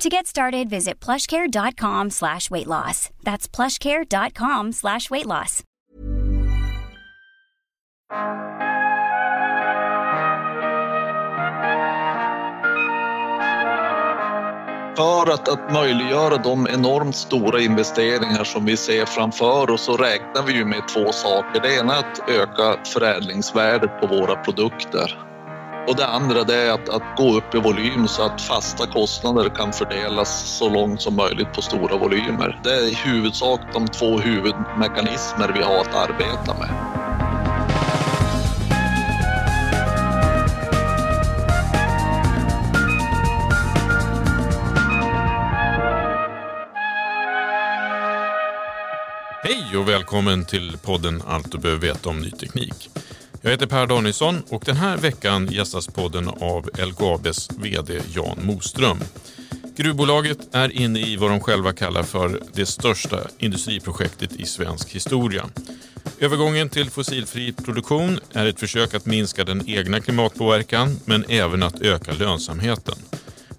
To get started, visit plushcare.com slash weight loss. That's plushcare.com slash weight loss. För att, att möjliggöra de enormt stora investeringar som vi ser framför oss så räknar vi ju med två saker. Det ena är att öka förädlingsvärdet på våra produkter. Och det andra det är att, att gå upp i volym så att fasta kostnader kan fördelas så långt som möjligt på stora volymer. Det är i huvudsak de två huvudmekanismer vi har att arbeta med. Hej och välkommen till podden Allt du behöver veta om ny teknik. Jag heter Per Danielsson och den här veckan gästas podden av LKABs VD Jan Moström. Gruvbolaget är inne i vad de själva kallar för det största industriprojektet i svensk historia. Övergången till fossilfri produktion är ett försök att minska den egna klimatpåverkan men även att öka lönsamheten.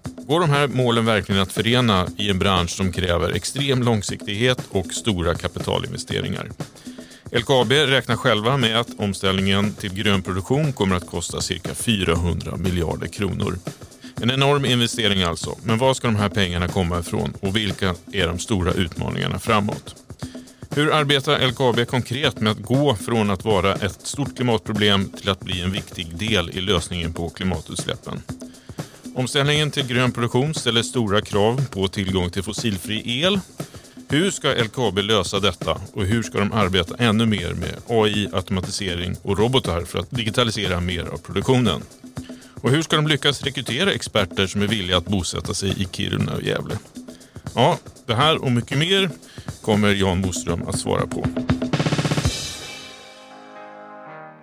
Går de här målen verkligen att förena i en bransch som kräver extrem långsiktighet och stora kapitalinvesteringar? LKAB räknar själva med att omställningen till grön produktion kommer att kosta cirka 400 miljarder kronor. En enorm investering alltså, men var ska de här pengarna komma ifrån och vilka är de stora utmaningarna framåt? Hur arbetar LKAB konkret med att gå från att vara ett stort klimatproblem till att bli en viktig del i lösningen på klimatutsläppen? Omställningen till grön produktion ställer stora krav på tillgång till fossilfri el. Hur ska LKAB lösa detta och hur ska de arbeta ännu mer med AI, automatisering och robotar för att digitalisera mer av produktionen? Och hur ska de lyckas rekrytera experter som är villiga att bosätta sig i Kiruna och Gävle? Ja, det här och mycket mer kommer Jan Boström att svara på.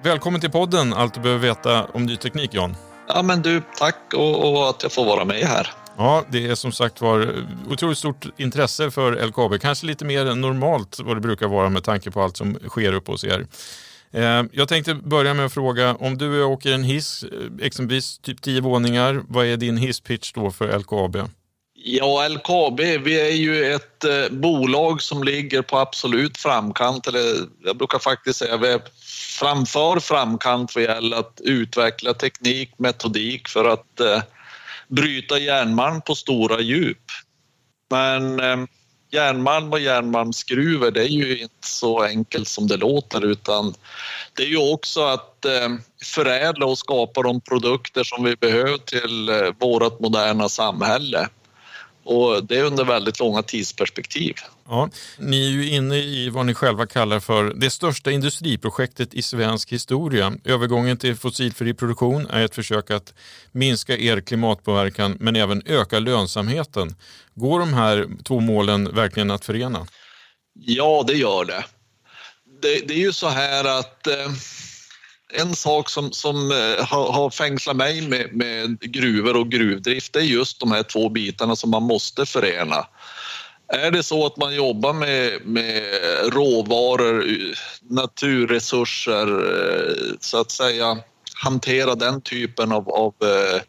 Välkommen till podden Allt du behöver veta om ny teknik Jan. Ja men du, tack och, och att jag får vara med här. Ja, det är som sagt var eh, otroligt stort intresse för LKAB. Kanske lite mer än normalt vad det brukar vara med tanke på allt som sker uppe hos er. Eh, jag tänkte börja med att fråga, om du åker en hiss, eh, exempelvis typ 10 våningar, vad är din hisspitch då för LKAB? Ja, LKAB, vi är ju ett eh, bolag som ligger på absolut framkant, eller jag brukar faktiskt säga vi är framför framkant vad gäller att utveckla teknik, metodik för att eh, bryta järnmalm på stora djup. Men eh, järnmalm och järnmalmsgruvor, det är ju inte så enkelt som det låter utan det är ju också att eh, förädla och skapa de produkter som vi behöver till eh, vårt moderna samhälle. Och det är under väldigt långa tidsperspektiv. Ja, ni är ju inne i vad ni själva kallar för det största industriprojektet i svensk historia. Övergången till fossilfri produktion är ett försök att minska er klimatpåverkan men även öka lönsamheten. Går de här två målen verkligen att förena? Ja, det gör det. Det, det är ju så här att eh, en sak som, som eh, har, har fängslat mig med, med gruvor och gruvdrift det är just de här två bitarna som man måste förena. Är det så att man jobbar med, med råvaror, naturresurser, eh, så att säga hantera den typen av, av eh,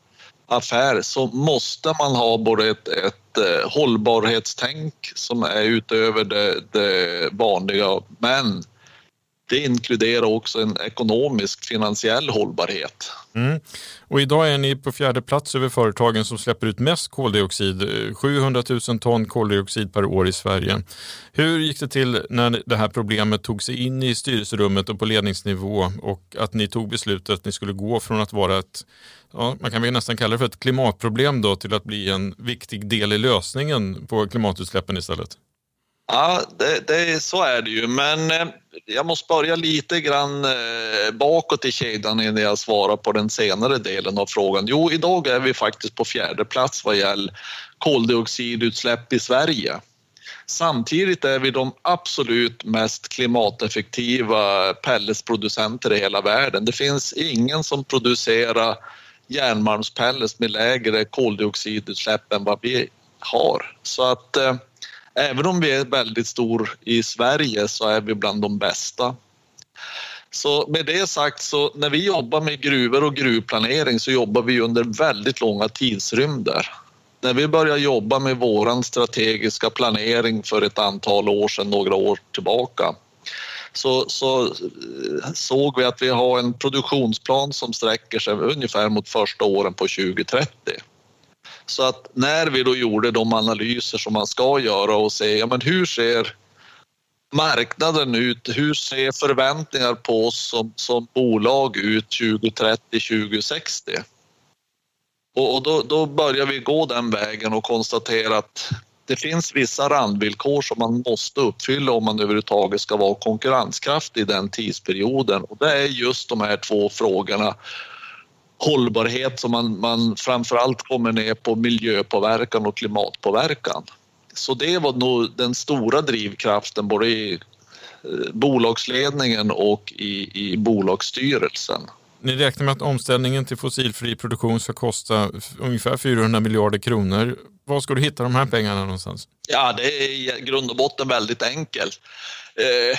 affär så måste man ha både ett, ett hållbarhetstänk som är utöver det, det vanliga men det inkluderar också en ekonomisk finansiell hållbarhet. Mm. Och idag är ni på fjärde plats över företagen som släpper ut mest koldioxid, 700 000 ton koldioxid per år i Sverige. Hur gick det till när det här problemet tog sig in i styrelserummet och på ledningsnivå och att ni tog beslutet att ni skulle gå från att vara ett Ja, man kan väl nästan kalla det för ett klimatproblem då till att bli en viktig del i lösningen på klimatutsläppen istället? Ja, det, det, så är det ju, men eh, jag måste börja lite grann eh, bakåt i kedjan innan jag svarar på den senare delen av frågan. Jo, idag är vi faktiskt på fjärde plats vad gäller koldioxidutsläpp i Sverige. Samtidigt är vi de absolut mest klimateffektiva pelletsproducenter i hela världen. Det finns ingen som producerar järnmalmspellets med lägre koldioxidutsläpp än vad vi har. Så att eh, även om vi är väldigt stor i Sverige så är vi bland de bästa. Så med det sagt så när vi jobbar med gruvor och gruvplanering så jobbar vi under väldigt långa tidsrymder. När vi började jobba med våran strategiska planering för ett antal år sedan, några år tillbaka, så, så eh, såg vi att vi har en produktionsplan som sträcker sig ungefär mot första åren på 2030. Så att när vi då gjorde de analyser som man ska göra och se ja, men hur ser marknaden ut? Hur ser förväntningar på oss som, som bolag ut 2030, 2060? Och, och då, då börjar vi gå den vägen och konstatera att det finns vissa randvillkor som man måste uppfylla om man överhuvudtaget ska vara konkurrenskraftig i den tidsperioden och det är just de här två frågorna hållbarhet som man, man framförallt kommer ner på miljöpåverkan och klimatpåverkan. Så det var nog den stora drivkraften både i eh, bolagsledningen och i, i bolagsstyrelsen. Ni räknar med att omställningen till fossilfri produktion ska kosta ungefär 400 miljarder kronor. Var ska du hitta de här pengarna någonstans? Ja, det är i grund och botten väldigt enkelt. Eh,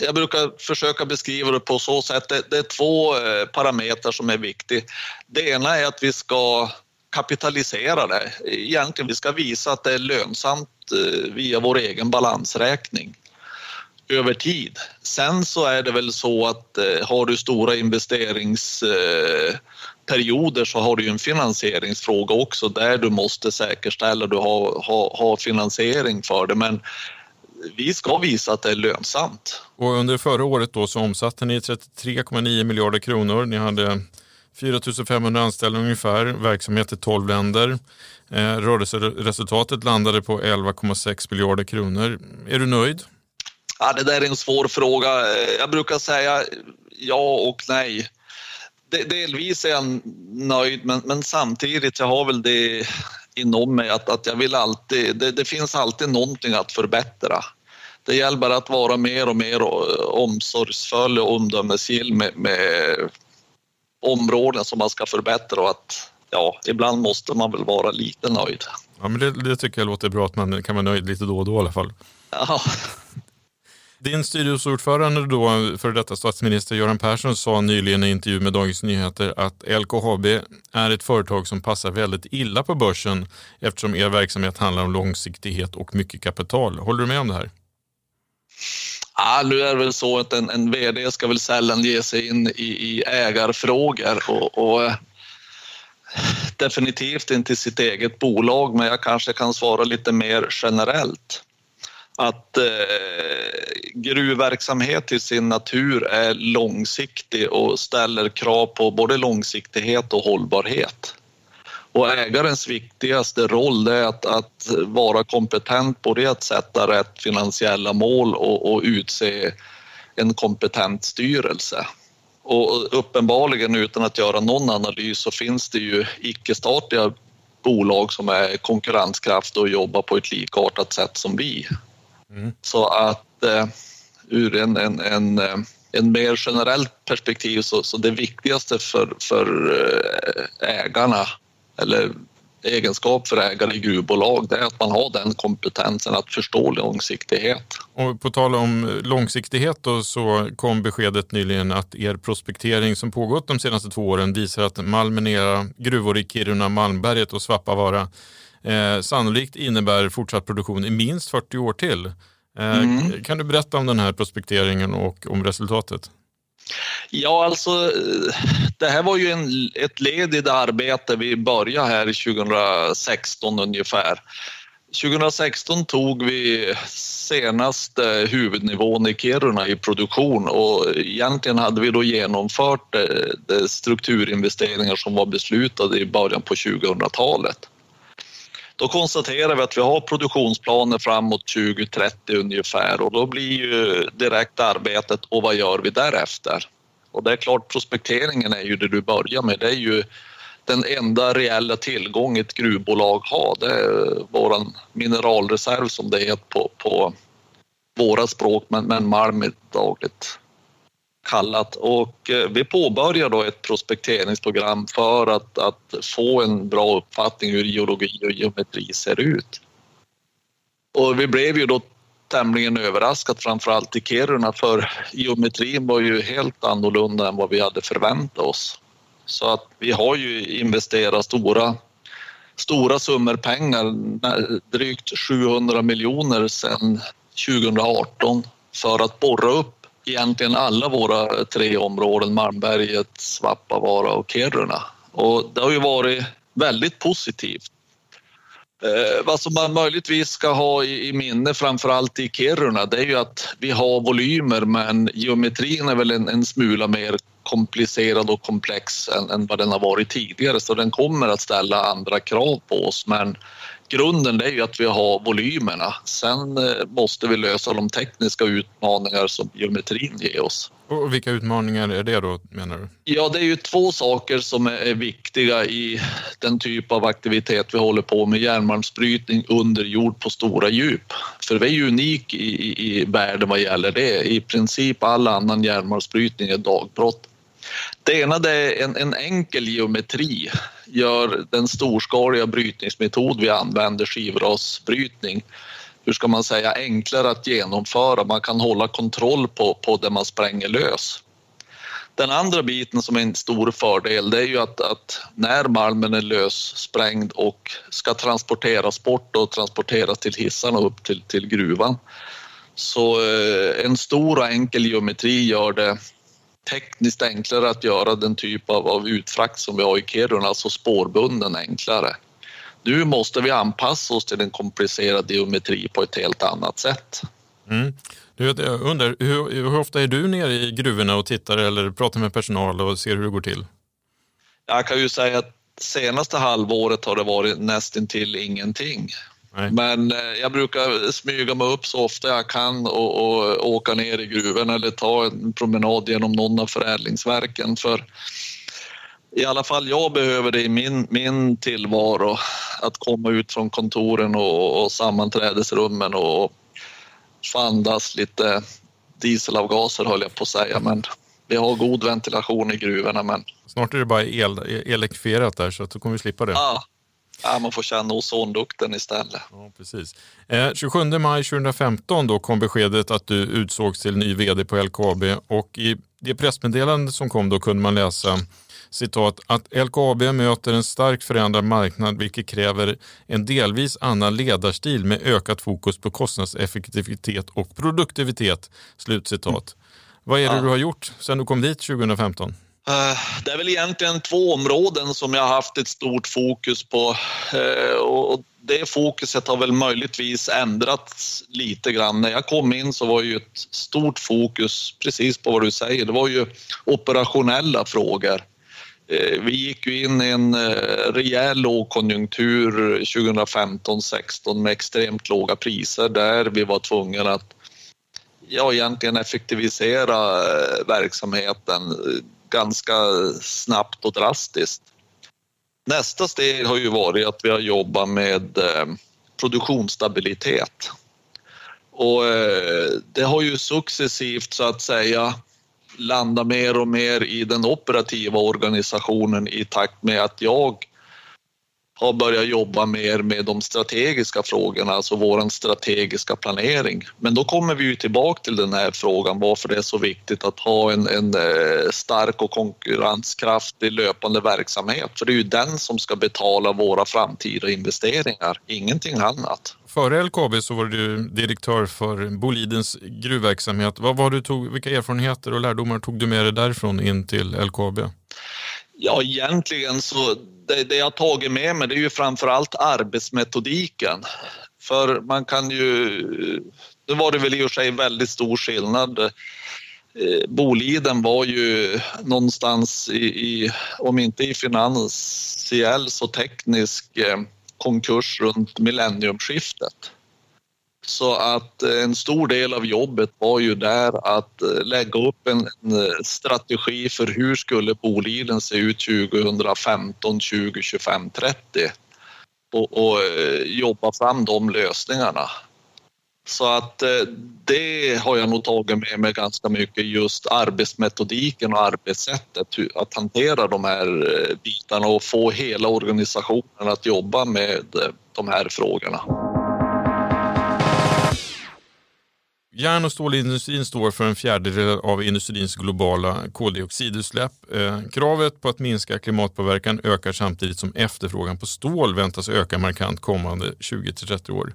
jag brukar försöka beskriva det på så sätt. Det, är två eh, parametrar som är viktiga. Det ena är att vi ska kapitalisera det. Egentligen vi ska visa att det är lönsamt eh, via vår egen balansräkning över tid. Sen så är det väl så att har du stora investerings investeringsperioder så har du ju en finansieringsfråga också där du måste säkerställa att du har, har, har finansiering för det. Men vi ska visa att det är lönsamt. Och under förra året då så omsatte ni 33,9 miljarder kronor. Ni hade 4 500 anställda ungefär, verksamhet i 12 länder. Eh, rörelseresultatet landade på 11,6 miljarder kronor. Är du nöjd? Ja, det där är en svår fråga. Jag brukar säga ja och nej. Delvis är jag nöjd, men, men samtidigt jag har väl det inom mig att, att jag vill alltid, det, det, finns alltid någonting att förbättra. Det gäller bara att vara mer och mer omsorgsfull och omdömesgill med, med områden som man ska förbättra och att ja, ibland måste man väl vara lite nöjd. Ja, men det, det tycker jag låter bra att man kan vara nöjd lite då och då i alla fall. Ja. Din styrelseordförande då, för detta statsminister Göran Persson, sa nyligen i en intervju med Dagens Nyheter att LKAB är ett företag som passar väldigt illa på börsen eftersom er verksamhet handlar om långsiktighet och mycket kapital. Håller du med om det här? Ja, nu är det väl så att en, en vd ska väl sällan ge sig in i, i ägarfrågor och, och eh, definitivt inte i sitt eget bolag, men jag kanske kan svara lite mer generellt att eh, gruvverksamhet till sin natur är långsiktig och ställer krav på både långsiktighet och hållbarhet. Och ägarens viktigaste roll är att, att vara kompetent både att sätta rätt finansiella mål och, och utse en kompetent styrelse. Och uppenbarligen utan att göra någon analys så finns det ju icke-statliga bolag som är konkurrenskraftiga och jobbar på ett likartat sätt som vi. Mm. Så att eh, ur en, en, en, eh, en mer generellt perspektiv så, så det viktigaste för, för eh, ägarna eller egenskap för ägare i gruvbolag det är att man har den kompetensen att förstå långsiktighet. Och på tal om långsiktighet då, så kom beskedet nyligen att er prospektering som pågått de senaste två åren visar att malmen i era gruvor i Kiruna, Malmberget och Svappavaara eh, sannolikt innebär fortsatt produktion i minst 40 år till. Eh, mm. Kan du berätta om den här prospekteringen och om resultatet? Ja, alltså det här var ju en, ett led i det arbete vi började här 2016 ungefär. 2016 tog vi senaste huvudnivån i Kiruna i produktion och egentligen hade vi då genomfört de strukturinvesteringar som var beslutade i början på 2000-talet. Då konstaterar vi att vi har produktionsplaner framåt 2030 ungefär och då blir ju direkt arbetet och vad gör vi därefter? Och det är klart prospekteringen är ju det du börjar med. Det är ju den enda reella tillgång ett gruvbolag har. Det är vår mineralreserv som det heter på, på våra språk, men, men malm är dagligt kallat. Och eh, vi påbörjar då ett prospekteringsprogram för att, att få en bra uppfattning hur geologi och geometri ser ut. Och vi blev ju då tämligen överraskat, framförallt i Kiruna, för geometrin var ju helt annorlunda än vad vi hade förväntat oss. Så att vi har ju investerat stora, stora summor pengar, drygt 700 miljoner sedan 2018 för att borra upp egentligen alla våra tre områden, Malmberget, Svappavaara och Kiruna. Och det har ju varit väldigt positivt. Eh, vad som man möjligtvis ska ha i, i minne, framförallt i Kiruna, det är ju att vi har volymer men geometrin är väl en, en smula mer komplicerad och komplex än, än, vad den har varit tidigare så den kommer att ställa andra krav på oss. Men grunden är ju att vi har volymerna. Sen eh, måste vi lösa de tekniska utmaningar som geometrin ger oss. Och vilka utmaningar är det då menar du? Ja, det är ju två saker som är viktiga i den typ av aktivitet vi håller på med, järnmalmsbrytning under jord på stora djup. För vi är unik i, i, i världen vad gäller det. I princip all annan järnmalmsbrytning är dagbrott. Det ena det är en, en enkel geometri gör den storskaliga brytningsmetod vi använder, skivrasbrytning, hur ska man säga, enklare att genomföra. Man kan hålla kontroll på, på det man spränger lös. Den andra biten som är en stor fördel det är ju att, att när malmen är lössprängd och ska transporteras bort och transporteras till hissarna upp till, till gruvan så eh, en stor och enkel geometri gör det tekniskt enklare att göra den typ av, av utfrakt som vi har i Kiruna, alltså spårbunden enklare. Nu måste vi anpassa oss till en komplicerad geometri på ett helt annat sätt. Mm. Jag undrar, hur, hur, ofta är du nere i gruvorna och tittar eller pratar med personal och ser hur det går till? Jag kan ju säga att senaste halvåret har det varit nästintill ingenting. Nej. Men eh, jag brukar smyga mig upp så ofta jag kan och, och åka ner i gruvorna eller ta en promenad genom någon av förädlingsverken. För i alla fall jag behöver det i min, min tillvaro att komma ut från kontoren och, och sammanträdesrummen och få andas lite dieselavgaser höll jag på att säga. Men vi har god ventilation i gruvorna. Men... Snart är det bara el, elektrifierat där så att då kommer vi slippa det. Ja, Ja, man får känna ozondukten istället. Ja, precis. Eh, 27 maj 2015 då kom beskedet att du utsågs till ny vd på LKAB och i det pressmeddelande som kom då kunde man läsa citat att LKAB möter en starkt förändrad marknad vilket kräver en delvis annan ledarstil med ökat fokus på kostnadseffektivitet och produktivitet. Slutcitat. Mm. Vad är det ja. du har gjort sedan du kom dit 2015? Eh, det är väl egentligen två områden som jag har haft ett stort fokus på eh, och det fokuset har väl möjligtvis ändrats lite grann. När jag kom in så var ju ett stort fokus precis på vad du säger. Det var ju operationella frågor. Eh, vi gick ju in i en rejäl lågkonjunktur 2015-16 med extremt låga priser där vi var tvungna att ja, egentligen effektivisera verksamheten ganska snabbt och drastiskt. Nästa steg har ju varit att vi har jobbat med eh, produktionsstabilitet. Och eh, det har ju successivt så att säga landat mer och mer i den operativa organisationen i takt med att jag har börjat jobba mer med de strategiska frågorna, alltså vår strategiska planering. Men då kommer vi ju tillbaka till den här frågan varför det är så viktigt att ha en, en eh, stark och konkurrenskraftig löpande verksamhet. För det är ju den som ska betala våra framtida investeringar, ingenting annat. Före LKAB så var du direktör för Bolidens gruvverksamhet. Vad var du tog, vilka erfarenheter och lärdomar tog du med dig därifrån in till LKAB? Ja, egentligen så det, det jag tagit med mig det är ju framför allt arbetsmetodiken. För man kan ju... Nu var det väl i och för sig väldigt stor skillnad. Eh, Boliden var ju någonstans i, i, om inte i finansiell så teknisk eh, konkurs runt millenniumskiftet. Så att eh, en stor del av jobbet var ju där att eh, lägga upp en, eh, strategi för hur skulle Boliden se ut 2015, 20, 25, 30 och, och jobba fram de lösningarna. Så att det har jag nog tagit med mig ganska mycket just arbetsmetodiken och arbetssättet att hantera de här bitarna och få hela organisationen att jobba med de här frågorna. Järn och stålindustrin står för en fjärdedel av industrins globala koldioxidutsläpp. Eh, kravet på att minska klimatpåverkan ökar samtidigt som efterfrågan på stål väntas öka markant kommande 20-30 år.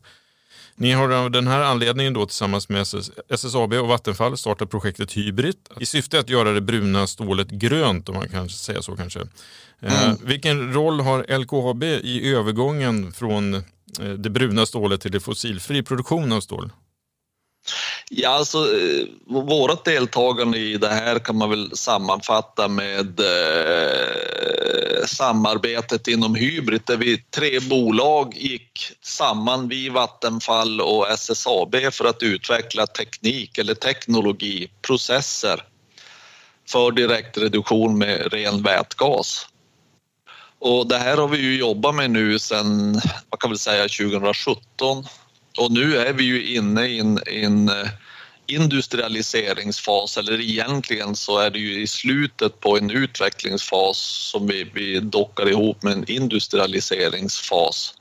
Ni har av den här anledningen då tillsammans med SSAB och Vattenfall startat projektet Hybrid i syfte att göra det bruna stålet grönt om man kan säga så kanske. Eh, mm. vilken roll har LKAB i övergången från eh, det bruna stålet till det fossilfri produktion av stål? Ja, alltså eh, vårt deltagande i det här kan man väl sammanfatta med eh, samarbetet inom Hybrid där vi tre bolag gick samman, vi Vattenfall och SSAB för att utveckla teknik eller teknologi, processer för direktreduktion med ren vätgas. Och det här har vi ju jobbat med nu sedan, vad kan vi säga, 2017 och nu är vi ju inne i en, en eh, industrialiseringsfas eller egentligen så är det ju i slutet på en utvecklingsfas som vi, vi dockar ihop med en industrialiseringsfas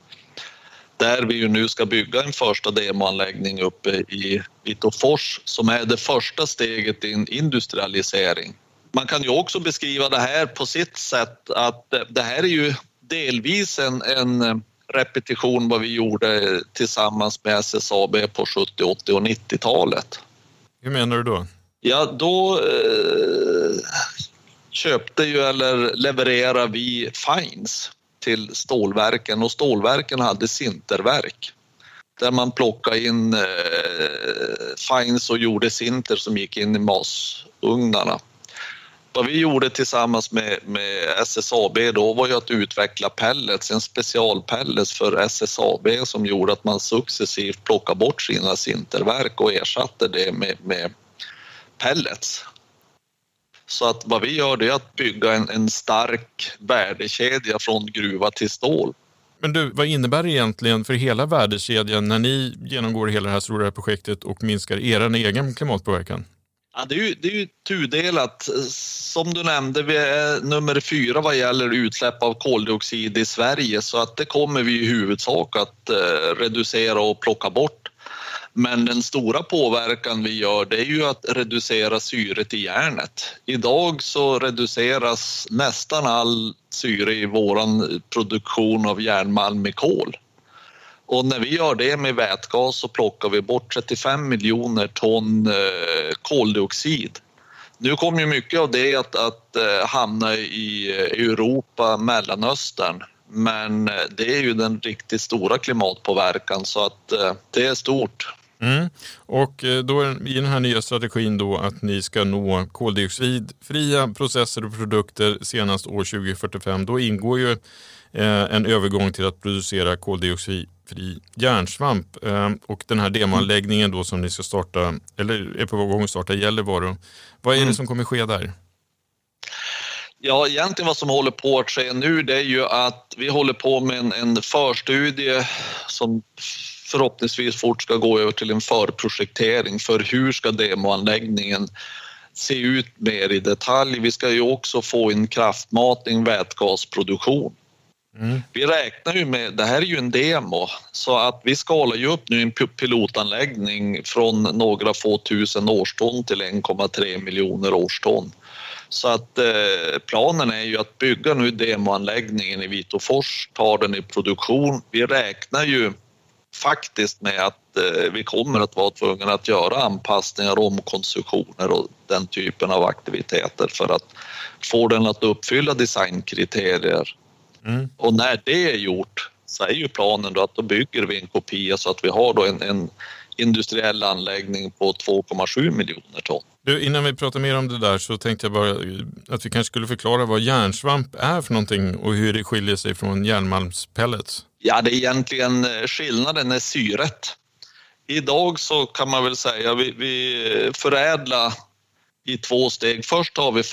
där vi ju nu ska bygga en första demoanläggning uppe i Vitåfors som är det första steget i en industrialisering. Man kan ju också beskriva det här på sitt sätt att det här är ju delvis en, en repetition vad vi gjorde tillsammans med SSAB på 70, 80 och 90-talet. Hur menar du då? Ja, då eh, köpte ju eller levererade vi fines till stålverken och stålverken hade sinterverk där man plockade in eh, fines och gjorde sinter som gick in i masugnarna. Vad vi gjorde tillsammans med, med SSAB då var ju att utveckla pellets, en specialpellets för SSAB som gjorde att man successivt plockade bort sina sinterverk och ersatte det med, med pellets. Så att vad vi gör det är att bygga en, en stark värdekedja från gruva till stål. Men du, vad innebär det egentligen för hela värdekedjan när ni genomgår hela det här stora projektet och minskar er egen klimatpåverkan? Ja, det, är ju, det är ju tudelat. Som du nämnde, vi är nummer fyra vad gäller utsläpp av koldioxid i Sverige så att det kommer vi i huvudsak att eh, reducera och plocka bort. Men den stora påverkan vi gör det är ju att reducera syret i järnet. Idag så reduceras nästan all syre i våran produktion av järnmalm med kol. Och när vi gör det med vätgas så plockar vi bort 35 miljoner ton eh, koldioxid. Nu kommer ju mycket av det att, att eh, hamna i eh, Europa, Mellanöstern. Men det är ju den riktigt stora klimatpåverkan så att det är stort. Mm. Och då i den här nya strategin då att ni ska nå koldioxidfria processer och produkter senast år 2045. Då ingår ju en övergång till att producera koldioxid fri järnsvamp. Eh, och den här demoanläggningen då som ni ska starta, eller är på gång att starta i Gällivare. Vad är det mm. som kommer ske där? Ja, egentligen vad som håller på att ske nu det är ju att vi håller på med en, en förstudie som förhoppningsvis fort ska gå över till en förprojektering för hur ska demoanläggningen se ut mer i detalj. Vi ska ju också få en kraftmatning, vätgasproduktion Mm. Vi räknar ju med, det här är ju en demo, så att vi skalar ju upp nu en pilotanläggning från några få tusen årston till 1,3 miljoner årston. Så att eh, planen är ju att bygga nu demoanläggningen i Vitåfors, ta den i produktion. Vi räknar ju faktiskt med att eh, vi kommer att vara tvungna att göra anpassningar, omkonstruktioner och den typen av aktiviteter för att få den att uppfylla designkriterier Mm. Och när det är gjort så är ju planen då att då bygger vi en kopia så att vi har då en, en industriell anläggning på 2,7 miljoner ton. Du, innan vi pratar mer om det där så tänkte jag bara att vi kanske skulle förklara vad järnsvamp är för någonting och hur det skiljer sig från järnmalmspellets. Ja, det är egentligen eh, skillnaden är syret. idag så kan man väl säga vi, vi förädlar i två steg. Först tar vi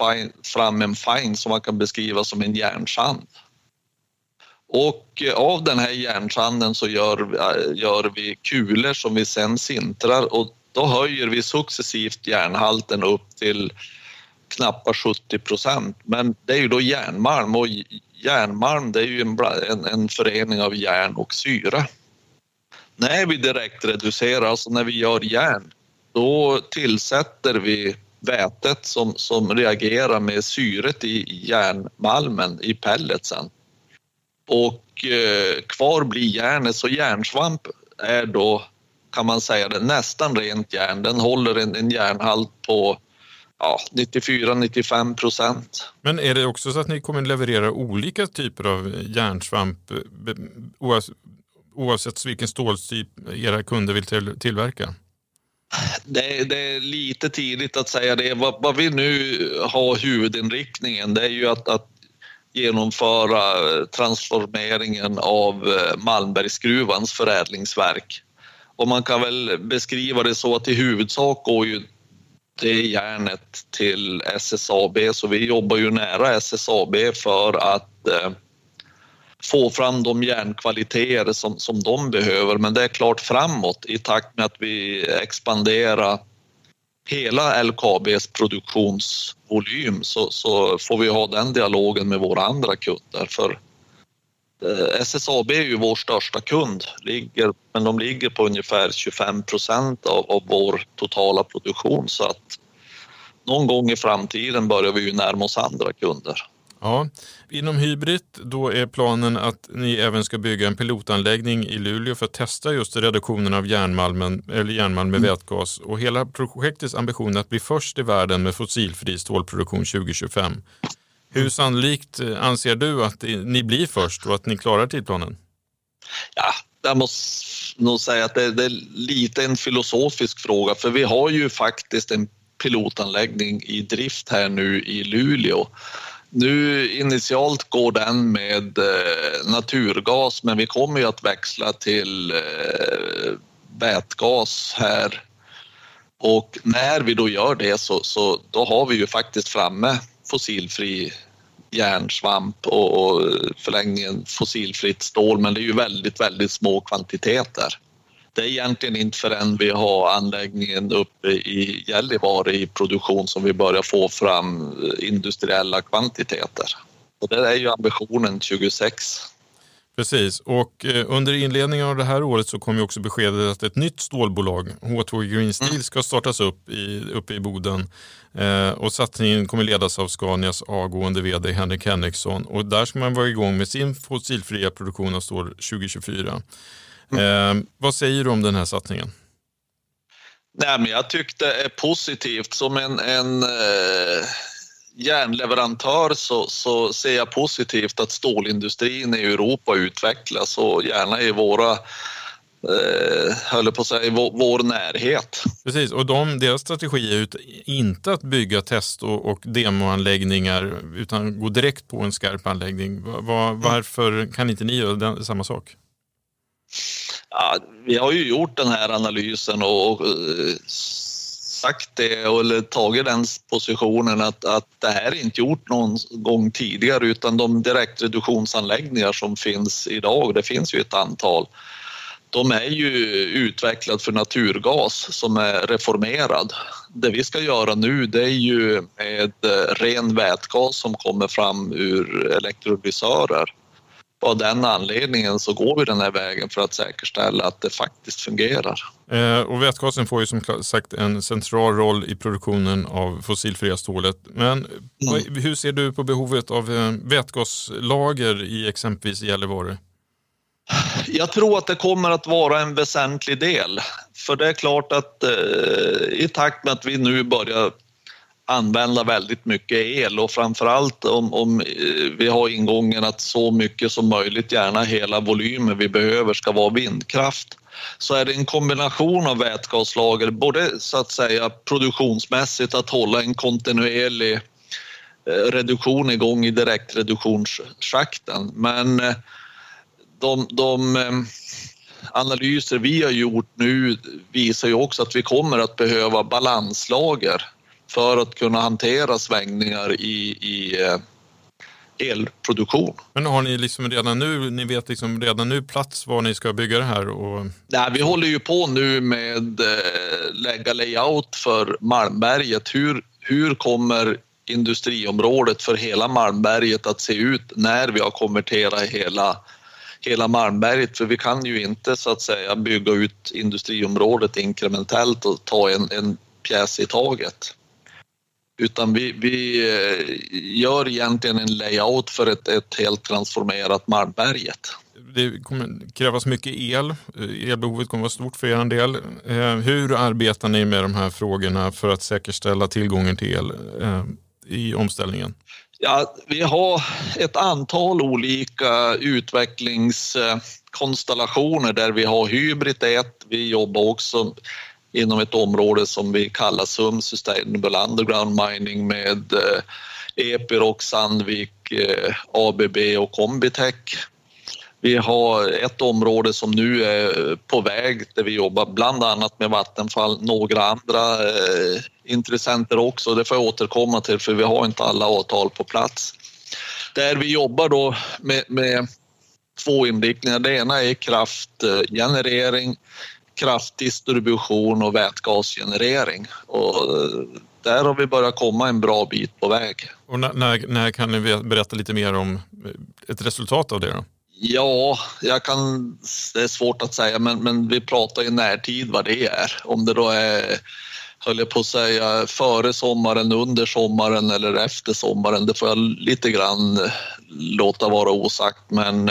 fram en fine som man kan beskriva som en järnsand. Och eh, av den här järnsanden så gör, eh, gör vi kulor som vi sen sintrar och då höjer vi successivt järnhalten upp till knappt 70 procent. Men det är ju då järnmalm och järnmalm det är ju en, en, en förening av järn och syre. När vi direkt reducerar, alltså när vi gör järn, då tillsätter vi vätet som, som reagerar med syret i järnmalmen i pelletsen. Och eh, kvar blir järnet, så järnsvamp är då kan man säga det, nästan rent järn. Den håller en, en järnhalt på ja, 94-95 procent. Men är det också så att ni kommer leverera olika typer av järnsvamp oavsett vilken ståltyp era kunder vill till, tillverka? Det, det, är lite tidigt att säga det. Vad, vad vi nu har huvudinriktningen det är ju att, att genomföra eh, transformeringen av eh, Malmbergsgruvans förädlingsverk. Och man kan väl beskriva det så att i huvudsak går ju det järnet till SSAB så vi jobbar ju nära SSAB för att eh, få fram de järnkvaliteter som, som de behöver. Men det är klart framåt i takt med att vi expanderar hela LKABs produktionsvolym så, så får vi ha den dialogen med våra andra kunder. För eh, SSAB är ju vår största kund, ligger, men de ligger på ungefär 25 procent av, av vår totala produktion så att någon gång i framtiden börjar vi ju närma oss andra kunder. Ja, inom Hybrid då är planen att ni även ska bygga en pilotanläggning i Luleå för att testa just reduktionen av järnmalmen, eller järnmalm med mm. vätgas. Och hela projektets ambition är att bli först i världen med fossilfri stålproduktion 2025. Hur sannolikt eh, anser du att ni blir först och att ni klarar tidplanen? Ja, jag måste nog säga att det, det är lite en filosofisk fråga för vi har ju faktiskt en pilotanläggning i drift här nu i Luleå nu initialt går den med eh, naturgas men vi kommer ju att växla till eh, vätgas här. Och när vi då gör det så, så då har vi ju faktiskt framme fossilfri järnsvamp och, och förlängningen fossilfritt stål men det är ju väldigt, väldigt små kvantiteter det är egentligen inte förrän vi har anläggningen uppe i Gällivare i produktion som vi börjar få fram industriella kvantiteter. Och det är ju ambitionen 26. Precis, och eh, under inledningen av det här året så kom ju också beskedet att ett nytt stålbolag, H2 Green Steel, mm. ska startas upp i, uppe i Boden. Eh, och satsningen kommer ledas av Scanias avgående vd Henrik Henriksson och där ska man vara igång med sin fossilfria produktion av stål 2024. Eh, vad säger du om den här satsningen? Nej, men jag tyckte det är positivt. Som en, en eh, järnleverantör så, så ser jag positivt att stålindustrin i Europa utvecklas och gärna i våra eh, höll på att säga, vår, vår, närhet. Precis, och de, deras strategi är ut, inte att bygga test och, och demoanläggningar utan gå direkt på en skarp anläggning. Var, varför kan inte ni göra den, samma sak? Ja, vi har ju gjort den här analysen och, och eh, sagt det eller tagit den positionen att, att det här är inte gjort någon gång tidigare utan de direktreduktionsanläggningar som finns idag, det finns ju ett antal, de är ju utvecklade för naturgas som är reformerad. Det vi ska göra nu det är ju med eh, ren vätgas som kommer fram ur elektrolysörer av den anledningen så går vi den här vägen för att säkerställa att det faktiskt fungerar. Eh, och vätgasen får ju som sagt en central roll i produktionen av fossilfria stålet. Men mm. hur ser du på behovet av eh, vätgaslager i exempelvis Gällivare? Jag tror att det kommer att vara en väsentlig del. För det är klart att eh, i takt med att vi nu börjar använda väldigt mycket el och framförallt om, om eh, vi har ingången att så mycket som möjligt, gärna hela volymen vi behöver ska vara vindkraft så är det en kombination av vätgaslager, både så att säga produktionsmässigt att hålla en kontinuerlig eh, reduktion igång i direktreduktionsschakten. Men eh, de, de analyser vi har gjort nu visar ju också att vi kommer att behöva balanslager för att kunna hantera svängningar i, i eh, elproduktion. Men har ni liksom redan nu, ni vet liksom redan nu plats var ni ska bygga det här? Och... Nej, vi håller ju på nu med eh, lägga layout för Malmberget. Hur, hur kommer industriområdet för hela Malmberget att se ut när vi har konverterat hela, hela Malmberget? För vi kan ju inte så att säga bygga ut industriområdet inkrementellt och ta en, en pjäs i taget. Utan vi, vi eh, gör egentligen en layout för ett, ett helt transformerat Malmberget. Det kommer krävas mycket el. Elbehovet kommer vara stort för er del. Eh, hur arbetar ni med de här frågorna för att säkerställa tillgången till el eh, i omställningen? Ja, vi har ett antal olika utvecklingskonstellationer där vi har Hybrid 1. Vi jobbar också inom ett område som vi kallar SUM, Sustainable Underground Mining med eh, Epiroc, Sandvik, eh, ABB och Combitech. Vi har ett område som nu är på väg där vi jobbar bland annat med Vattenfall, några andra eh, intressenter också. Det får jag återkomma till för vi har inte alla avtal på plats. Där vi jobbar då med, med två inriktningar. Det ena är kraftgenerering kraftdistribution och vätgasgenerering. Och eh, där har vi börjat komma en bra bit på väg. Och när, när, när kan ni berätta lite mer om eh, ett resultat av det? Då? Ja, jag kan, det är svårt att säga, men, men vi pratar i närtid vad det är. Om det då är, höll jag på att säga, före sommaren, under sommaren eller efter sommaren, det får jag lite grann eh, låta vara osagt. Men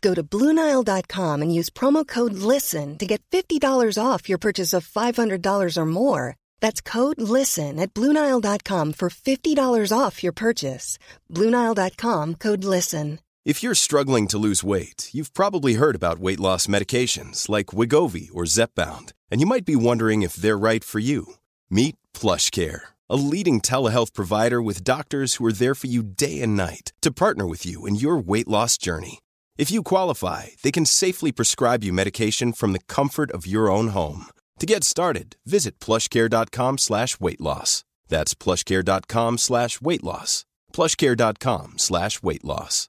Go to Bluenile.com and use promo code LISTEN to get $50 off your purchase of $500 or more. That's code LISTEN at Bluenile.com for $50 off your purchase. Bluenile.com code LISTEN. If you're struggling to lose weight, you've probably heard about weight loss medications like Wigovi or Zepbound, and you might be wondering if they're right for you. Meet PlushCare, a leading telehealth provider with doctors who are there for you day and night to partner with you in your weight loss journey. If you qualify, they can safely prescribe you medication from the comfort of your own home. To get started, visit plushcare.com slash weight loss. That's plushcare.com slash weight loss. Plushcare.com slash weight loss.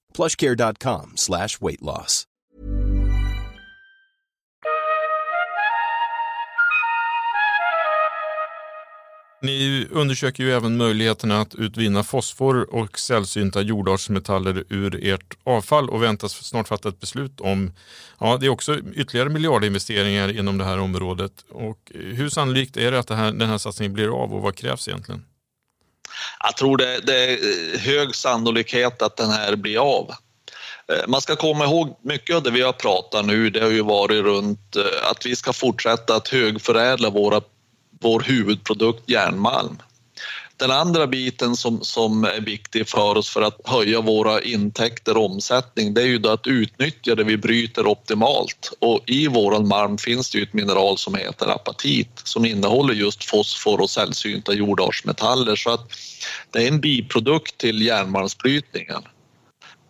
plushcare.com slash weight loss. Ni undersöker ju även möjligheterna att utvinna fosfor och sällsynta jordartsmetaller ur ert avfall och väntas snart fatta ett beslut om, ja det är också ytterligare miljardinvesteringar inom det här området. Och hur sannolikt är det att det här, den här satsningen blir av och vad krävs egentligen? Jag tror det, det är hög sannolikhet att den här blir av. Eh, man ska komma ihåg mycket av det vi har pratat nu, det har ju varit runt eh, att vi ska fortsätta att högförädla våra, vår huvudprodukt järnmalm. Den andra biten som, som är viktig för oss för att höja våra intäkter och omsättning det är ju då att utnyttja det vi bryter optimalt. Och I våran malm finns det ju ett mineral som heter apatit som innehåller just fosfor och sällsynta jordartsmetaller så att det är en biprodukt till järnmalmsbrytningen.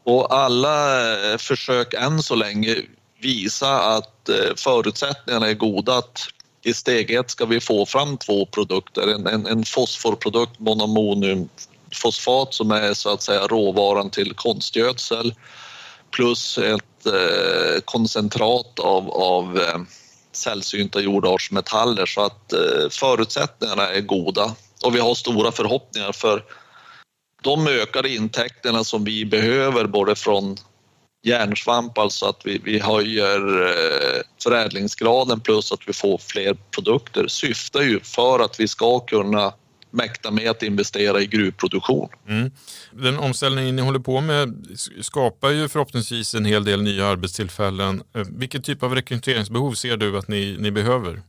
Och alla eh, försök än så länge visa att eh, förutsättningarna är goda att i steg ett ska vi få fram två produkter. En, en, en fosforprodukt, monomoniumfosfat som är så att säga råvaran till konstgödsel plus ett eh, koncentrat av, av eh, sällsynta jordartsmetaller så att eh, förutsättningarna är goda och vi har stora förhoppningar för de ökade intäkterna som vi behöver både från järnsvamp, alltså att vi, vi höjer eh, förädlingsgraden plus att vi får fler produkter syftar ju för att vi ska kunna mäkta med att investera i gruvproduktion. Mm. Den omställningen ni håller på med skapar ju förhoppningsvis en hel del nya arbetstillfällen. Eh, vilken typ av rekryteringsbehov ser du att ni, ni behöver?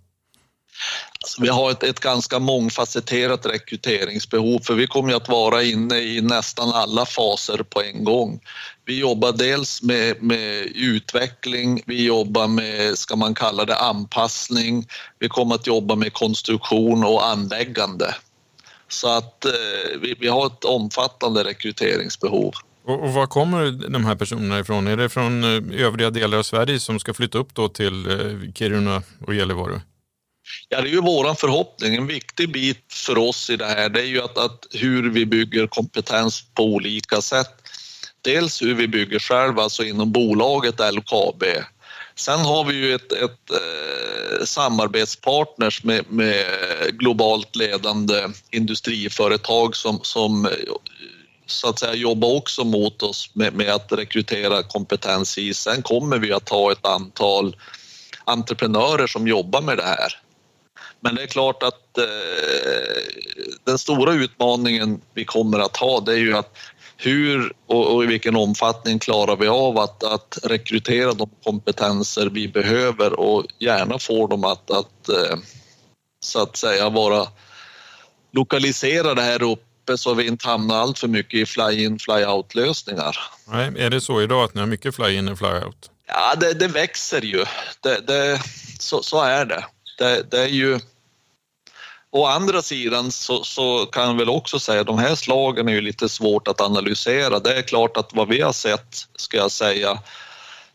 Vi har ett, ett, ganska mångfacetterat rekryteringsbehov för vi kommer att vara inne i nästan alla faser på en gång. Vi jobbar dels med, med utveckling, vi jobbar med, ska man kalla det anpassning, vi kommer att jobba med konstruktion och anläggande. Så att eh, vi, vi, har ett omfattande rekryteringsbehov. Och, och var kommer de här personerna ifrån? Är det från eh, övriga delar av Sverige som ska flytta upp då till eh, Kiruna och Gällivare? Ja, det är ju våran förhoppning. En viktig bit för oss i det här det är ju att, att hur vi bygger kompetens på olika sätt. Dels hur vi bygger själva, alltså inom bolaget LKAB. Sen har vi ju ett, ett eh, samarbetspartners med, med, globalt ledande industriföretag som, som eh, så att säga jobbar också mot oss med, med att rekrytera kompetens i. Sen kommer vi att ha ett antal entreprenörer som jobbar med det här. Men det är klart att eh, den stora utmaningen vi kommer att ha det är ju att hur och, och, i vilken omfattning klarar vi av att, att rekrytera de kompetenser vi behöver och gärna få dem att, att eh, så att säga vara lokaliserade här uppe så vi inte hamnar allt för mycket i fly-in fly-out lösningar. Nej, är det så idag att ni har mycket fly-in och fly-out? Ja, det, det växer ju. Det, det, så, så är det. det. Det är ju Å andra sidan så, så, kan jag väl också säga att de här slagen är ju lite svårt att analysera. Det är klart att vad vi har sett, ska jag säga,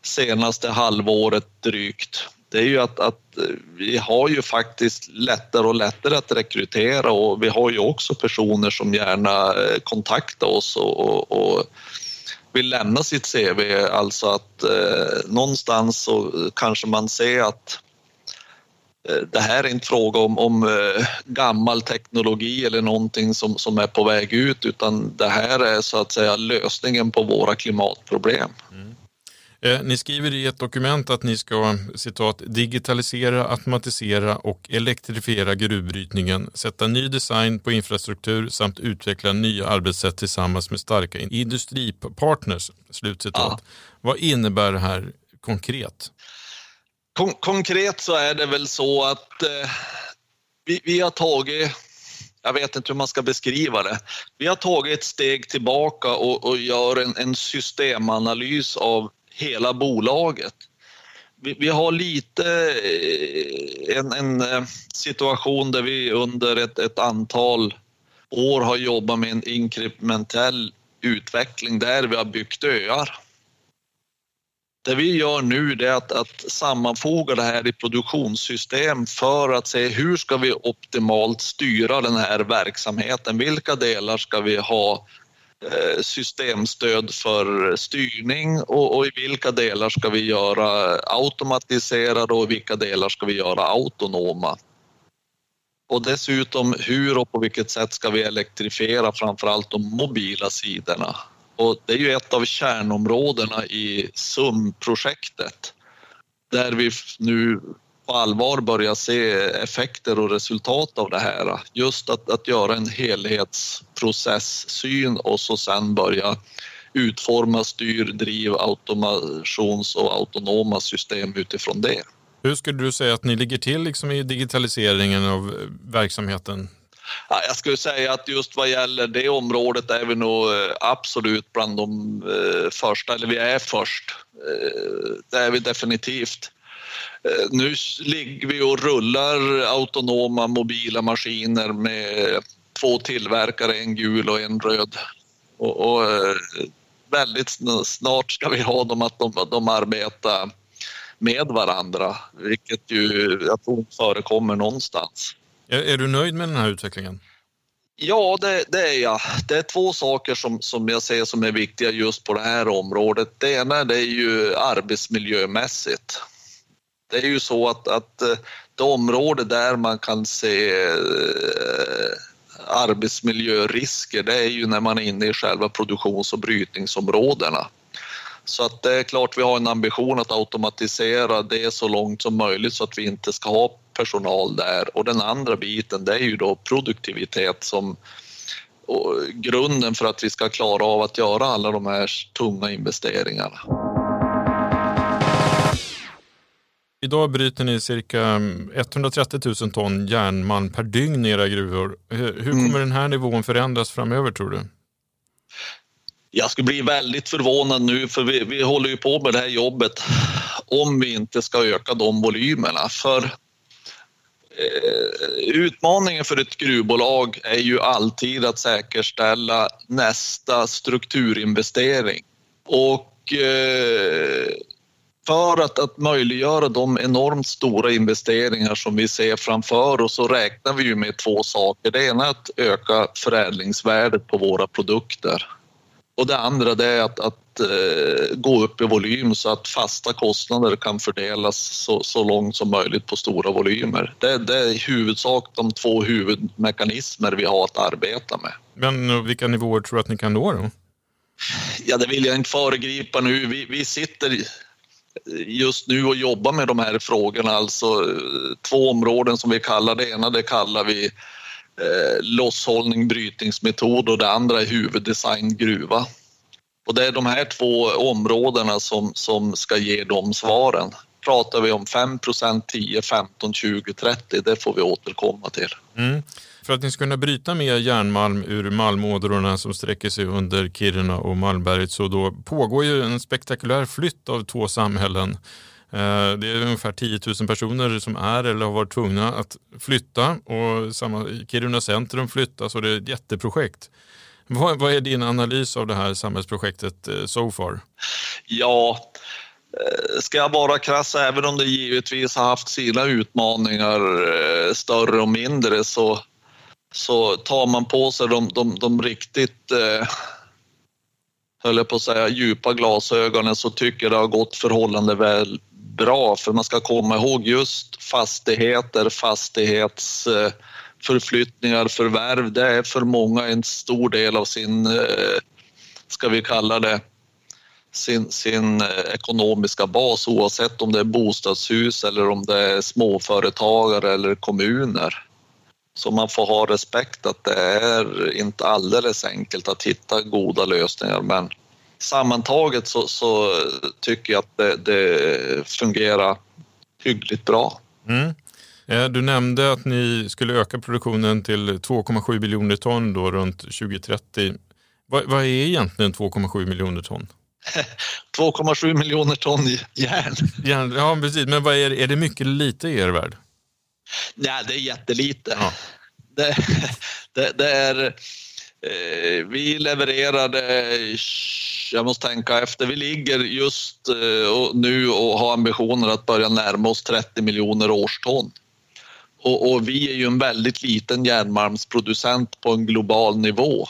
senaste halvåret drygt, det är ju att, att eh, vi har ju faktiskt lättare och lättare att rekrytera och vi har ju också personer som gärna eh, kontaktar oss och, och, och vill lämna sitt CV. Alltså att eh, någonstans så kanske man ser att det här är inte fråga om, om eh, gammal teknologi eller någonting som, som är på väg ut utan det här är så att säga lösningen på våra klimatproblem. Mm. Eh, ni skriver i ett dokument att ni ska citat, digitalisera, automatisera och elektrifiera gruvbrytningen, sätta ny design på infrastruktur samt utveckla nya arbetssätt tillsammans med starka industripartners. Slutcitat. Ja. Vad innebär det här konkret? Kon konkret så är det väl så att eh, vi, vi har tagit jag vet inte hur man ska beskriva det. Vi har tagit ett steg tillbaka och, och gör en, en, systemanalys av hela bolaget. Vi, vi har lite eh, en, en, eh, situation där vi under ett, ett, antal år har jobbat med en inkrementell utveckling där vi har byggt öar. Det vi gör nu är att, att sammanfoga det här i produktionssystem för att se hur ska vi optimalt styra den här verksamheten? Vilka delar ska vi ha eh, systemstöd för styrning och, och, i vilka delar ska vi göra automatiserade och i vilka delar ska vi göra autonoma? Och dessutom hur och på vilket sätt ska vi elektrifiera framförallt de mobila sidorna? Och det är ju ett av kärnområdena i SUM-projektet där vi nu på allvar börjar se effekter och resultat av det här. Just att, att göra en helhetsprocesssyn och så sen börja utforma styr, driv, automations och autonoma system utifrån det. Hur skulle du säga att ni ligger till liksom i digitaliseringen av eh, verksamheten? Ja, jag skulle säga att just vad gäller det området är vi nog eh, absolut bland de eh, första, eller vi är först. Eh, det är vi definitivt. Nu ligger vi och rullar autonoma mobila maskiner med två tillverkare, en gul och en röd. Och, och väldigt snart ska vi ha dem att de, de arbetar med varandra, vilket ju jag tror förekommer någonstans. Är, är, du nöjd med den här utvecklingen? Ja, det, det, är jag. Det är två saker som, som jag ser som är viktiga just på det här området. Det ena det är ju arbetsmiljömässigt. Det är ju så att, att eh, det område där man kan se eh, arbetsmiljörisker, det är ju när man är inne i själva produktions och brytningsområdena. Så att det är klart vi har en ambition att automatisera det så långt som möjligt så att vi inte ska ha personal där. Och den andra biten det är ju då produktivitet som grunden för att vi ska klara av att göra alla de här tunga investeringarna. Idag bryter ni cirka 130 000 ton järnmalm per dygn i era gruvor. Hur kommer mm. den här nivån förändras framöver tror du? Jag skulle bli väldigt förvånad nu för vi, vi håller ju på med det här jobbet om vi inte ska öka de volymerna. För Eh, utmaningen för ett gruvbolag är ju alltid att säkerställa nästa strukturinvestering. Och eh, för att, att möjliggöra de enormt stora investeringar som vi ser framför oss så räknar vi ju med två saker. Det ena är att öka förädlingsvärdet på våra produkter och det andra det är att, att uh, gå upp i volym så att fasta kostnader kan fördelas så, så långt som möjligt på stora volymer. Det, det är i huvudsak de två huvudmekanismer vi har att arbeta med. Men vilka nivåer tror du att ni kan nå då? Ja, det vill jag inte föregripa nu. Vi, vi sitter just nu och jobbar med de här frågorna, alltså eh, två områden som vi kallar det ena, det kallar vi eh, losshållning, brytningsmetod och det andra är huvuddesign gruva. Och det är de här två områdena som, som ska ge de svaren. Pratar vi om 5% 10, 15, 20, 30, det får vi återkomma till. Mm. För att ni ska kunna bryta mer järnmalm ur malmådrorna som sträcker sig under Kiruna och Malmberget så då pågår ju en spektakulär flytt av två samhällen eh, det är ungefär 10 000 personer som är eller har varit tvungna att flytta och Kiruna centrum flyttas och det är ett jätteprojekt. Vad, vad är din analys av det här samhällsprojektet eh, so far? Ja, eh, ska jag vara krass, även om det givetvis har haft sina utmaningar eh, större och mindre så, så tar man på sig de, de, de riktigt eh, höll jag på att säga, djupa glasögonen så tycker jag det har gått förhållande väl bra för man ska komma ihåg just fastigheter, fastighets förflyttningar, förvärv. Det är för många en stor del av sin, eh, ska vi kalla det, sin, sin eh, ekonomiska bas oavsett om det är bostadshus eller om det är småföretagare eller kommuner. Så man får ha respekt att det är inte alldeles enkelt att hitta goda lösningar men sammantaget så, så tycker jag att det, det fungerar hyggligt bra. Mm. Eh, du nämnde att ni skulle öka produktionen till 2,7 miljoner ton då runt 2030. Vad, vad är egentligen 2,7 miljoner ton? 2,7 miljoner ton järn. järn. Ja, precis. Men vad är, är det mycket eller lite i er värld? Nej, det är jättelite. Ja. Det, det, det är... Eh, vi levererade jag måste tänka efter. Vi ligger just uh, nu och har ambitioner att börja närma oss 30 miljoner årston. Och, och, vi är ju en väldigt liten järnmalmsproducent på en global nivå.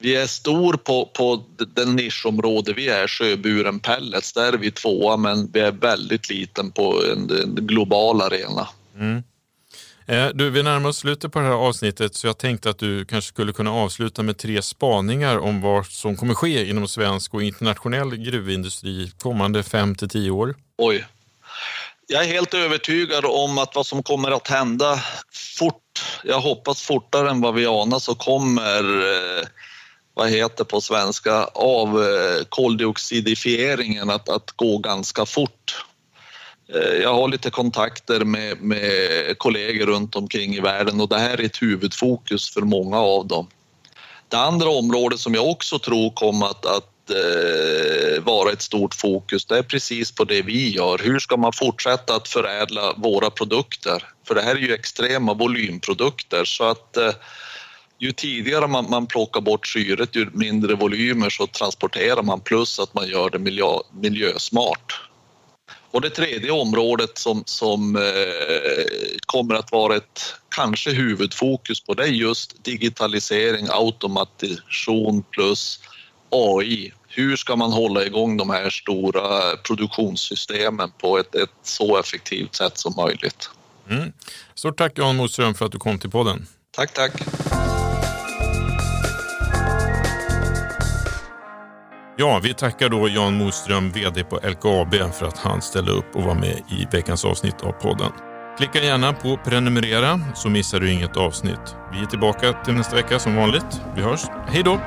Vi är stor på, på den nischområde vi är, sjöburen pellets. Där är vi tvåa, men vi är väldigt liten på en, en global arena. Mm. Eh, du, vi närmar oss slutet på det här avsnittet så jag tänkte att du kanske skulle kunna avsluta med tre spaningar om vad som kommer ske inom svensk och internationell gruvindustri kommande fem till tio år. Oj. Jag är helt övertygad om att vad som kommer att hända fort, jag hoppas fortare än vad vi anar, så kommer eh, vad heter på svenska, av eh, koldioxidifieringen att, att gå ganska fort. Eh, jag har lite kontakter med, med kollegor runt omkring i världen och det här är ett huvudfokus för många av dem. Det andra området som jag också tror kommer att, att eh, vara ett stort fokus, det är precis på det vi gör. Hur ska man fortsätta att förädla våra produkter? För det här är ju extrema volymprodukter så att eh, ju tidigare man, man plockar bort syret, ju mindre volymer så transporterar man plus att man gör det miljö, miljösmart. Och det tredje området som, som eh, kommer att vara ett kanske huvudfokus på det är just digitalisering, automation plus AI. Hur ska man hålla igång de här stora produktionssystemen på ett, ett så effektivt sätt som möjligt? Mm. Stort tack Jan Moström för att du kom till podden. Tack, tack. Ja, vi tackar då Jan Moström, VD på LKAB, för att han ställde upp och var med i veckans avsnitt av podden. Klicka gärna på prenumerera så missar du inget avsnitt. Vi är tillbaka till nästa vecka som vanligt. Vi hörs. Hej då!